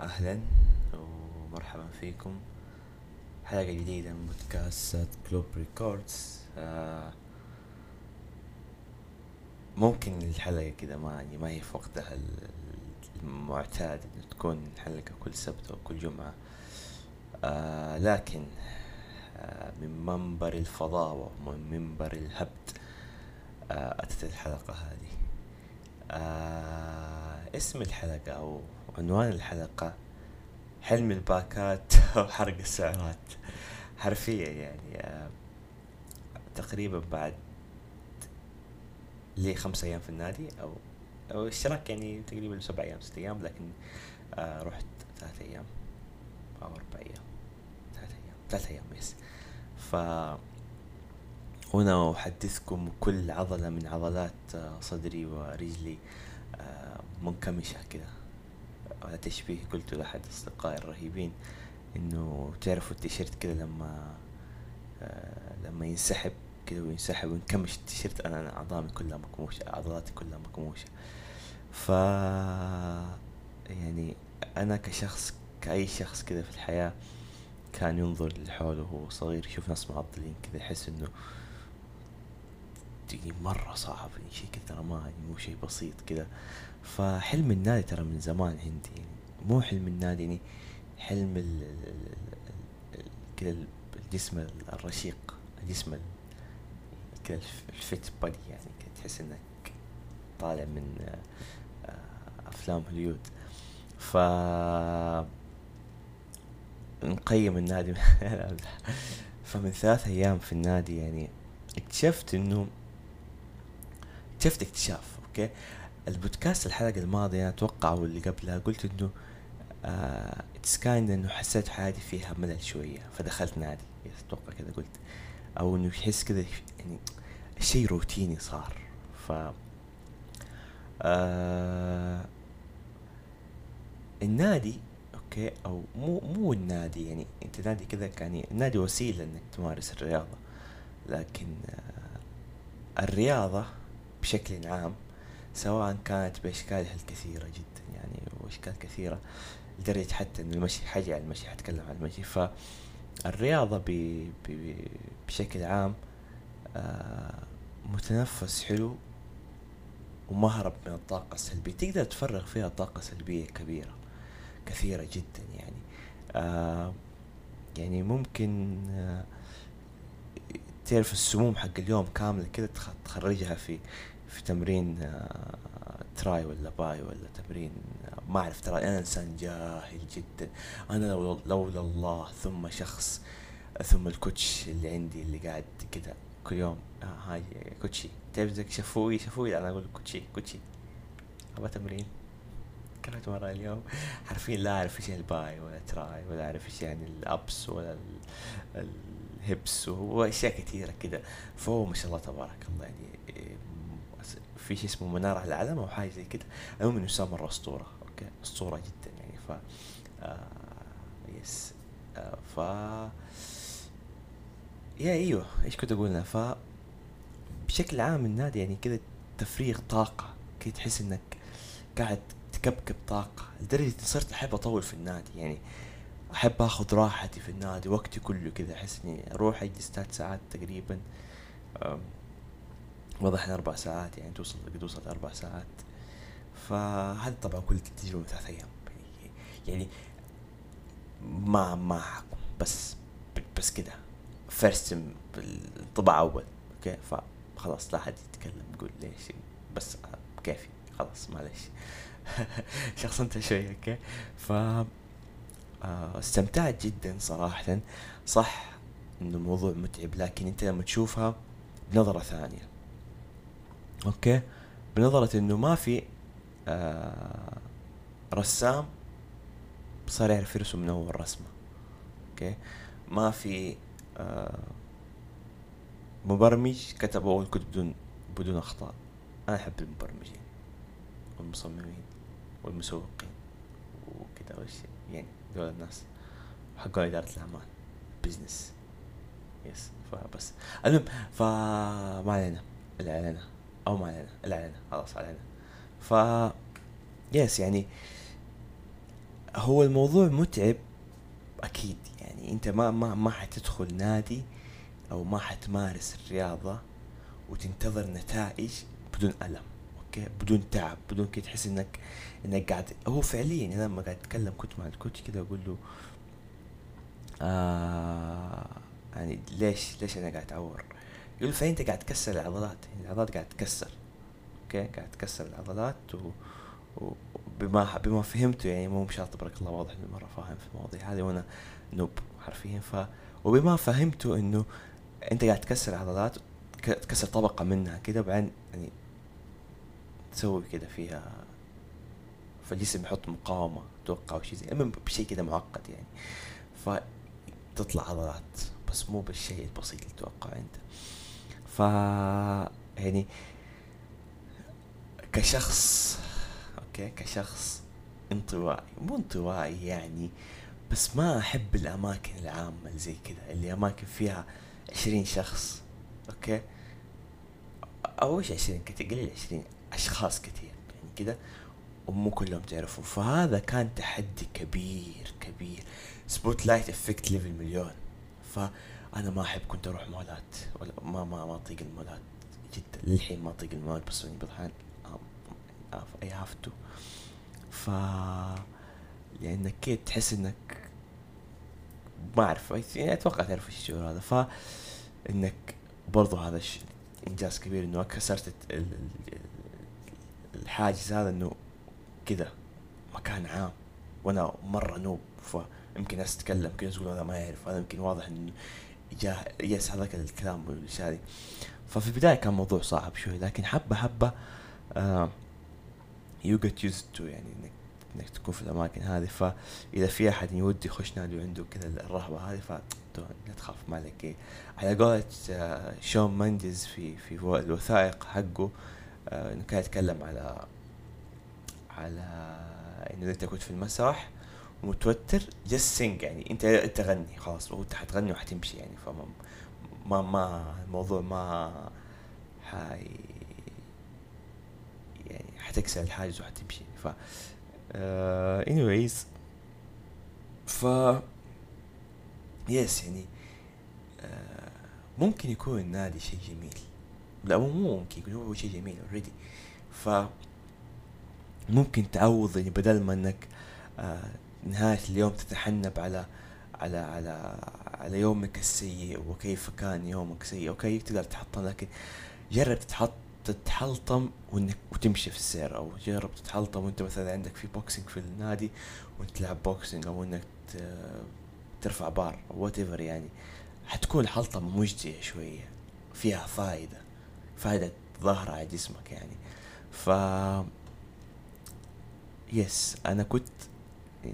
أهلا ومرحبا فيكم. حلقة جديدة من بودكاست كلوب ريكوردز آه ممكن الحلقة كده ما يعني ما هي في وقتها المعتاد إنه تكون حلقة كل سبت أو كل جمعة. آه لكن آه من منبر الفضاوة ومن منبر الهبد أتت الحلقة هذه. اسم الحلقة أو عنوان الحلقة حلم الباكات وحرق السعرات حرفيا يعني آه تقريبا بعد لي خمس أيام في النادي أو أو اشتراك يعني تقريبا سبع أيام ست أيام لكن آه رحت ثلاث أيام أو أربع أيام. ثلاث أيام ثلاث أيام يس ف هنا أحدثكم كل عضلة من عضلات آه، صدري ورجلي منكمشة كده. على تشبيه قلته لأحد أصدقائي الرهيبين إنه تعرفوا التيشيرت كده لما آه، لما ينسحب كده وينسحب وينكمش التيشيرت أنا أنا أعضامي كلها مكموشة عضلاتي كلها مكموشة. ف يعني أنا كشخص كأي شخص كده في الحياة كان ينظر لحوله وهو صغير يشوف ناس معضلين كذا يحس إنه تجي مرة صعب يعني شيء ترى ما يعني مو شيء بسيط كذا. فحلم النادي ترى من زمان عندي يعني مو حلم النادي يعني حلم ال كذا الجسم الرشيق الجسم كذا الفيت بادي يعني تحس إنك طالع من آه، أفلام هوليود. ف نقيم النادي. فمن ثلاث أيام في النادي يعني اكتشفت إنه اكتشفت اكتشاف okay؟ البودكاست الحلقة الماضية أتوقع واللي قبلها قلت إنه it's uh, kind إنه حسيت حياتي فيها ملل شوية فدخلت نادي أتوقع كذا قلت. أو إنه يحس كذا يعني الشيء روتيني صار ف آه النادي أوكي؟ أو مو مو النادي يعني أنت نادي كذا يعني النادي وسيلة إنك تمارس الرياضة لكن آه الرياضة بشكل عام سواء كانت باشكالها الكثيره جدا يعني وأشكال كثيرة لدرجة حتى إن المشي حاجة عن المشي حتكلم عن المشي. فالرياضه ب بشكل عام آه متنفس حلو ومهرب من الطاقة السلبية. تقدر تفرغ فيها طاقة سلبية كبيرة كثيرة جدا يعني. آه يعني ممكن آه تعرف السموم حق اليوم كاملة كده تخرجها في في تمرين آه تراي ولا باي ولا تمرين آه ما أعرف ترى أنا إنسان جاهل جدا. أنا لو لولا الله ثم شخص ثم الكوتش اللي عندي اللي قاعد كده كل يوم. آه hi coach ي. تعرف شفوي شفوي أنا أقول coach ي coach ي. أبغى تمرين. كانت مرة اليوم. حرفيا لا أعرف إيش ال bi ولا tri ولا أعرف إيش يعني ال abs ولا ال hips واشياء كثيرة كده. فهو ما شاء الله تبارك الله يعني في شيء اسمه منارة العلم أو حاجة زي كده. المهم إنه انسان مرة أسطورة. okay؟ أسطورة جدا يعني. ف آه يس آه ف يا أيوه. إيش كنت أقول ف بشكل عام النادي يعني كذا تفريغ طاقة. كذا تحس إنك قاعد تكبكب طاقة. لدرجة إني صرت أحب أطول في النادي يعني. أحب آخذ راحتي في النادي وقتي كله كذا أحس إني أروح أجلس ثلاث ساعات تقريبا. واضح أربع ساعات يعني توصل قد وصلت أربع ساعات. فهذا طبعا كل تجربة ثلاث أيام. يعني ما ما بس بس كده. first انطباع أول okay؟ فخلاص لا حد يتكلم يقول ليش؟ بس كيفي خلاص معلش. شخصنت شوي okay؟ ف استمتعت جدا صراحة. صح إنه الموضوع متعب لكن أنت لما تشوفها بنظرة ثانية. okay؟ بنظرة إنه ما في آه رسام صار يعرف يرسم من أول رسمة. okay؟ ما في آه مبرمج كتب أول كتب بدون بدون أخطاء. أنا أحب المبرمجين والمصممين والمسوقين وكذا وش يعني دول الناس حقون إدارة الأعمال. business yes فبس. المهم فما علينا. إلا علينا أو ما علينا علينا خلاص علينا. ف yes يعني هو الموضوع متعب أكيد. يعني أنت ما ما ما حتدخل نادي أو ما حتمارس الرياضة وتنتظر نتائج بدون ألم okay؟ بدون تعب بدون كده تحس إنك إنك قاعد. هو فعليا أنا لما قاعد أتكلم كنت مع ال coach كده أقول له آه يعني ليش ليش أنا قاعد اتعور يقول فأنت قاعد تكسر العضلات يعني العضلات قاعد تكسر. أوكي؟ قاعد تكسر العضلات و وبما بما فهمته يعني مو مشاط تبارك الله واضح انه مرة فاهم في المواضيع هذه وأنا نوب حرفيا. ف وبما فهمته إنه أنت قاعد تكسر عضلات تكسر طبقة منها كده وبعدين يعني تسوي كده فيها فالجسم يحط مقاومة أتوقع أو شيء زي المهم بشيء كده معقد يعني. فتطلع عضلات بس مو بالشيء البسيط اللي تتوقعه أنت. ف يعني كشخص okay كشخص انطوائي مو انطوائي يعني بس ما أحب الأماكن العامة اللي زي كذا اللي أماكن فيها عشرين شخص okay؟ أو إيش عشرين؟ كثير قليل عشرين أشخاص كثير يعني كذا ومو كلهم تعرفوا فهذا كان تحدي كبير كبير. spotlight effect level مليون. فانا ما أحب كنت أروح مولات ولا ما ما ما أطيق المولات جدا. للحين ما أطيق المولات بس بعض الاحيان I have to ف لأنك كده تحس إنك ما أعرف يعني أتوقع تعرف إيش الشعور هذا ف إنك برضو هذا إنجاز كبير إنه كسرت الحاجز هذا إنه كذا مكان عام. وأنا مرة noob فيمكن ناس تتكلم كذا تقول هذا ما يعرف. هذا يمكن واضح إنه yes هذاك الكلام والاشياء ففي البداية كان موضوع صعب شوي لكن حبة حبة you get used to يعني انك إنك تكون في الأماكن هذه فإذا في أحد يودي يخش نادي وعنده كذا الرهبة هذه ف لا تخاف ما عليك إيه. على قولة آه، شون مينديز في في الوثائق حقه آه، إنه كان يتكلم على على إنه أنت كنت في المسرح متوتر just sing يعني. انت انت غني خلاص وانت حتغني وحتمشي يعني. فما ما ما الموضوع ما حي يعني حتكسر الحاجز وحتمشي. ف uh, anyways. ف yes يعني uh, ممكن يكون النادي شيء جميل. لا مو ممكن هو شيء جميل already ف ممكن تعوض يعني بدل ما إنك آه نهاية اليوم تتحلطم على على على على يومك السيء وكيف كان يومك سيء أوكي؟ تقدر تتحلطم لكن جرب تتحط تتحلطم وإنك وتمشي في السير أو جرب تتحلطم وإنت مثلا عندك في boxing في النادي وإنت تلعب boxing أو إنك ترفع bar what يعني. حتكون حلطمة مجدية شوية فيها فائدة فائدة ظاهرة على جسمك يعني. ف yes أنا كنت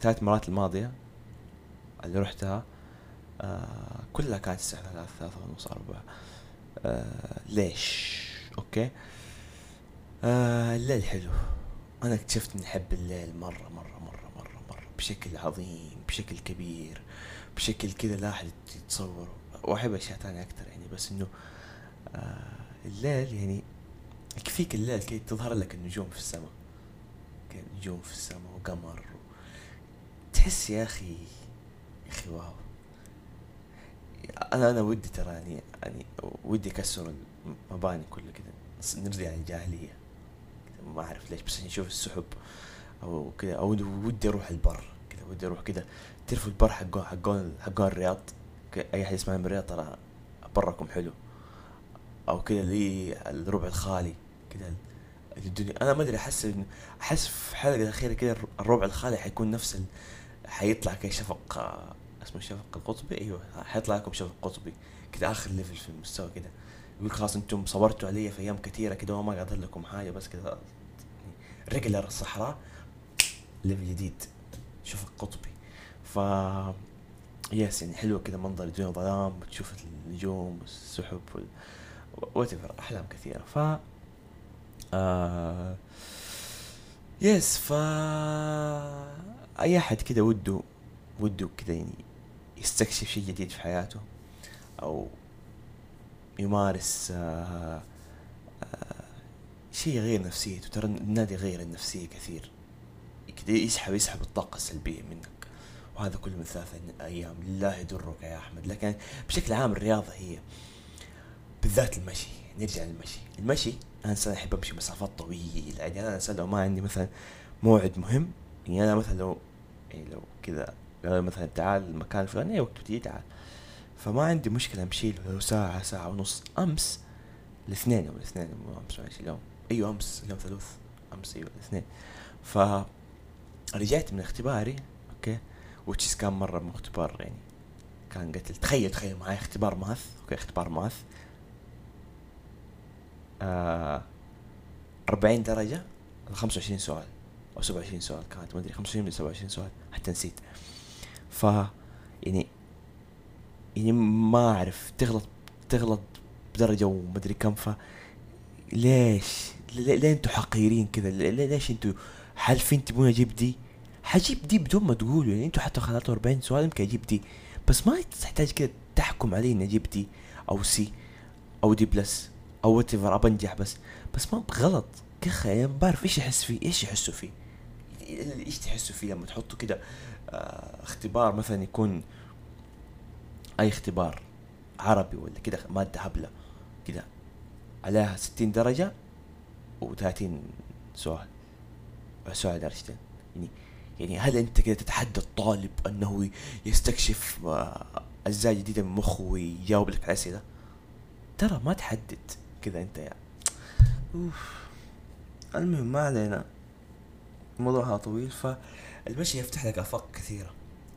ثلاث مرات الماضية اللي رحتها آه كلها كانت الساعة ثلاثة ثلاثة ونص أربعة آه ليش؟ أوكي آه الليل حلو أنا اكتشفت إني أحب الليل مرة مرة مرة مرة مرة بشكل عظيم بشكل كبير بشكل كذا لا أحد يتصور وأحب أشياء ثانية أكثر يعني بس إنه آه الليل يعني يكفيك الليل كي تظهر لك النجوم في السماء نجوم في السماء وقمر. تحس يا أخي يا أخي واو. أنا أنا ودي ترى يعني يعني ودي أكسر المباني كلها كذا نرجع للجاهلية. ما أعرف ليش بس نشوف السحب أو كذا أو ودي أروح البر كذا ودي أروح كذا تعرفوا البر حقون حقون حقون الرياض؟ أي أحد يسمع من الرياض ترى بركم حلو. أو كذا لي الربع الخالي كذا الدنيا أنا ما أدري أحس أحس في الحلقة الأخيرة كذا الربع الخالي حيكون نفس ال... حيطلع كذا شفق اسمه شفق القطبي؟ أيوه حيطلع لكم شفق قطبي. كذا آخر level في المستوى كذا يقول خلاص أنتم صبرتوا علي في أيام كثيرة كذا وما قادر لكم حاجة بس كذا regular الصحراء level جديد. شفق قطبي. ف yes يعني حلوة كذا منظر الدنيا ظلام بتشوف النجوم والسحب وال... what أحلام كثيرة. ف آه yes ف أي أحد كده وده وده كده يعني يستكشف شيء جديد في حياته أو يمارس آه آه شيء يغير نفسيته. ترى النادي غير النفسية كثير. كده يسحب يسحب الطاقة السلبية وهذا كله من ثلاثة أيام. لا يضرك يا أحمد. لكن بشكل عام الرياضة هي بالذات المشي. نرجع للمشي. المشي أنا إنسان أحب أمشي مسافات طويلة. يعني أنا إنسان لو ما عندي مثلا موعد مهم يعني أنا مثلا لو يعني لو كذا قالوا مثلا تعال المكان الفلاني أي وقت بتجي تعال. فما عندي مشكلة أمشي لو ساعة ساعة ونص أمس الاثنين يوم الاثنين مو أمس ماشي اليوم. أيوة أمس اليوم ثلاث أمس أيوة الاثنين. ف رجعت من اختباري أوكي؟ which is كان مرة مو اختبار يعني كان قتل. تخيل تخيل معي اختبار math أوكي؟ اختبار math. آه 40 درجة 25 سؤال. أو 27 سؤال كانت ما أدري 25 ولا 27 سؤال حتى نسيت. ف يعني يعني ما أعرف تغلط تغلط بدرجة ومدري كم ف ليش؟ ليه أنتوا حقيرين كذا؟ ليش أنتوا حالفين تبون أجيب دي؟ حجيب دي بدون ما تقولوا يعني أنتوا حتى خلاتوا 40 سؤال يمكن أجيب دي. بس ما تحتاج كذا تحكم علي إني أجيب D أو C أو D plus أو whatever بس. بس ما غلط. كخ يعني بعرف إيش يحس فيه إيش يحسوا فيه. إيش تحسوا فيه لما تحطوا كده آه اختبار مثلا يكون أي اختبار عربي ولا كده مادة هبلة كده عليها ستين درجة و30 سؤال سؤال درجتين يعني يعني هل أنت كده تتحدى الطالب أنه يستكشف آه، أجزاء جديدة من مخه ويجاوب لك على أسئلة؟ ترى ما تحدد كذا أنت يعني أوف. المهم ما علينا. الموضوع هذا طويل فالمشي يفتح لك آفاق كثيرة.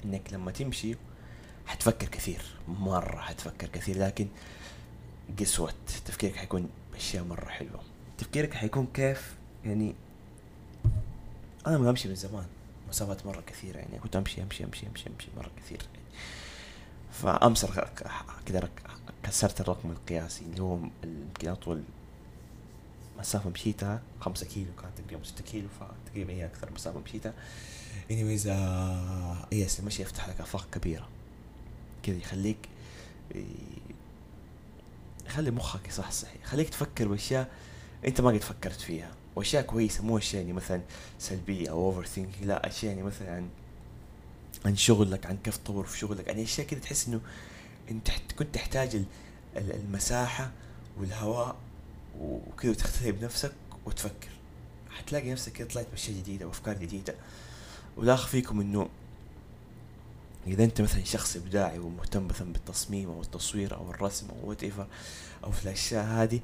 إنك لما تمشي حتفكر كثير مرة حتفكر كثير لكن قسوة تفكيرك حيكون بأشياء مرة حلوة. تفكيرك حيكون كيف؟ يعني أنا ما أمشي من زمان مسافات مرة كثيرة يعني كنت أمشي أمشي أمشي أمشي أمشي مرة كثير. يعني فأمس كذا كسرت الرقم القياسي اللي هو يمكن أطول مسافة مشيتها خمسة كيلو كانت تقريبا ستة كيلو فتقريبا هي أكثر مسافة مشيتها. Anyways آه يس المشي يفتح لك آفاق كبيرة. كذا يخليك يخلي مخك يصحصح يخليك تفكر بأشياء أنت ما قد فكرت فيها وأشياء كويسة مو أشياء يعني مثلا سلبية أو overthinking لا أشياء يعني مثلا عن عن شغلك عن كيف تطور في شغلك يعني أشياء كذا تحس إنه أنت كنت تحتاج المساحة والهواء وكذا تختفي بنفسك وتفكر. حتلاقي نفسك كذا طلعت بأشياء جديدة وأفكار جديدة. ولا اخفيكم إنه إذا أنت مثلا شخص إبداعي ومهتم مثلا بالتصميم أو التصوير أو الرسم أو whatever أو في الأشياء هذه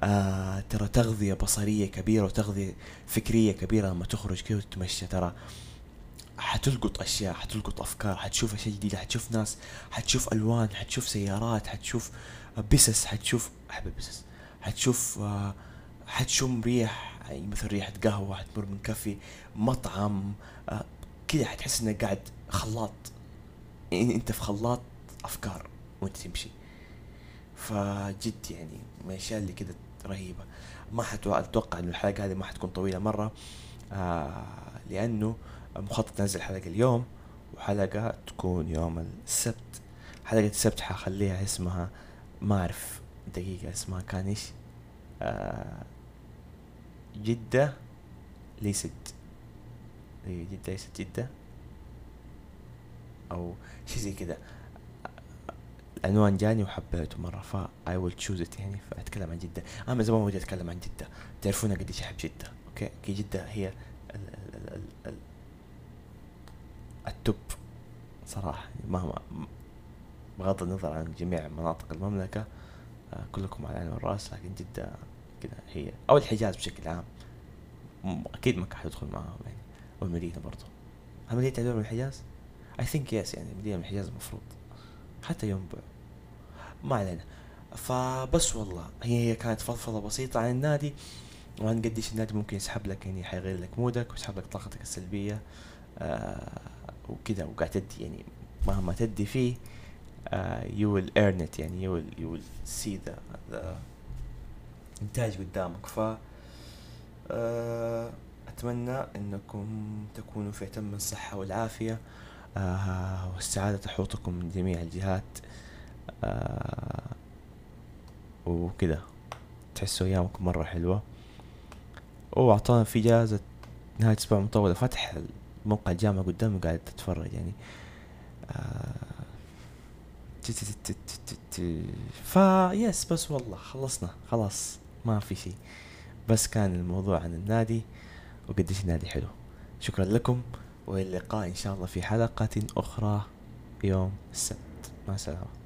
آه ترى تغذية بصرية كبيرة وتغذية فكرية كبيرة لما تخرج كذا وتتمشى. ترى حتلقط أشياء حتلقط أفكار حتشوف أشياء جديدة حتشوف ناس حتشوف ألوان حتشوف سيارات حتشوف بسس حتشوف أحب البسس حتشوف آه حتشم ريح يعني مثل ريحة قهوة حتمر من كافي مطعم آه كذا حتحس انك قاعد خلاط. يعني إنت في خلاط أفكار وأنت تمشي. فجد يعني من الأشياء اللي كده رهيبة. ما حتوقع إنه الحلقة هذه ما حتكون طويلة مرة آه لأنه مخطط انزل حلقة اليوم وحلقة تكون يوم السبت. حلقة السبت حخليها اسمها ما اعرف دقيقة اسمها كان إيش آه جدة ليست. جدة ليست جدة. أو شي زي كذا العنوان جاني وحبيته مرة فا I will choose it يعني فأتكلم عن جدة. أنا من زمان ودي أتكلم عن جدة. تعرفون قديش أحب جدة أوكي؟ كي جدة هي ال ال ال ال ال top صراحة. يعني مهما بغض النظر عن جميع مناطق المملكة كلكم على العين والراس لكن جدة كذا هي. أو الحجاز بشكل عام. أكيد مكة حتدخل معاهم يعني. والمدينة برضو. هل مدينة تعتبر من الحجاز؟ اي ثينك يس يعني مدينة من الحجاز المفروض. حتى ينبع ما علينا. فبس والله هي هي كانت فضفضة بسيطة عن النادي. وعن قديش النادي ممكن يسحب لك يعني حيغير لك مودك ويسحب لك طاقتك السلبية. آه وكذا وقاعد تدي يعني مهما تدي فيه. you will earn it يعني you will you will see the the إنتاج قدامك. ف آه أتمنى إنكم تكونوا في أتم الصحة والعافية. آه والسعادة تحوطكم من جميع الجهات. آه وكذا تحسوا أيامكم مرة حلوة. وأعطانا في جائزة نهاية أسبوع مطولة. فتح موقع الجامعة قدامي قاعد تتفرج يعني. آه فا يس بس والله خلصنا. خلاص ما في شيء. بس كان الموضوع عن النادي وقديش النادي حلو. شكرا لكم واللقاء إن شاء الله في حلقة أخرى يوم السبت. مع السلامة.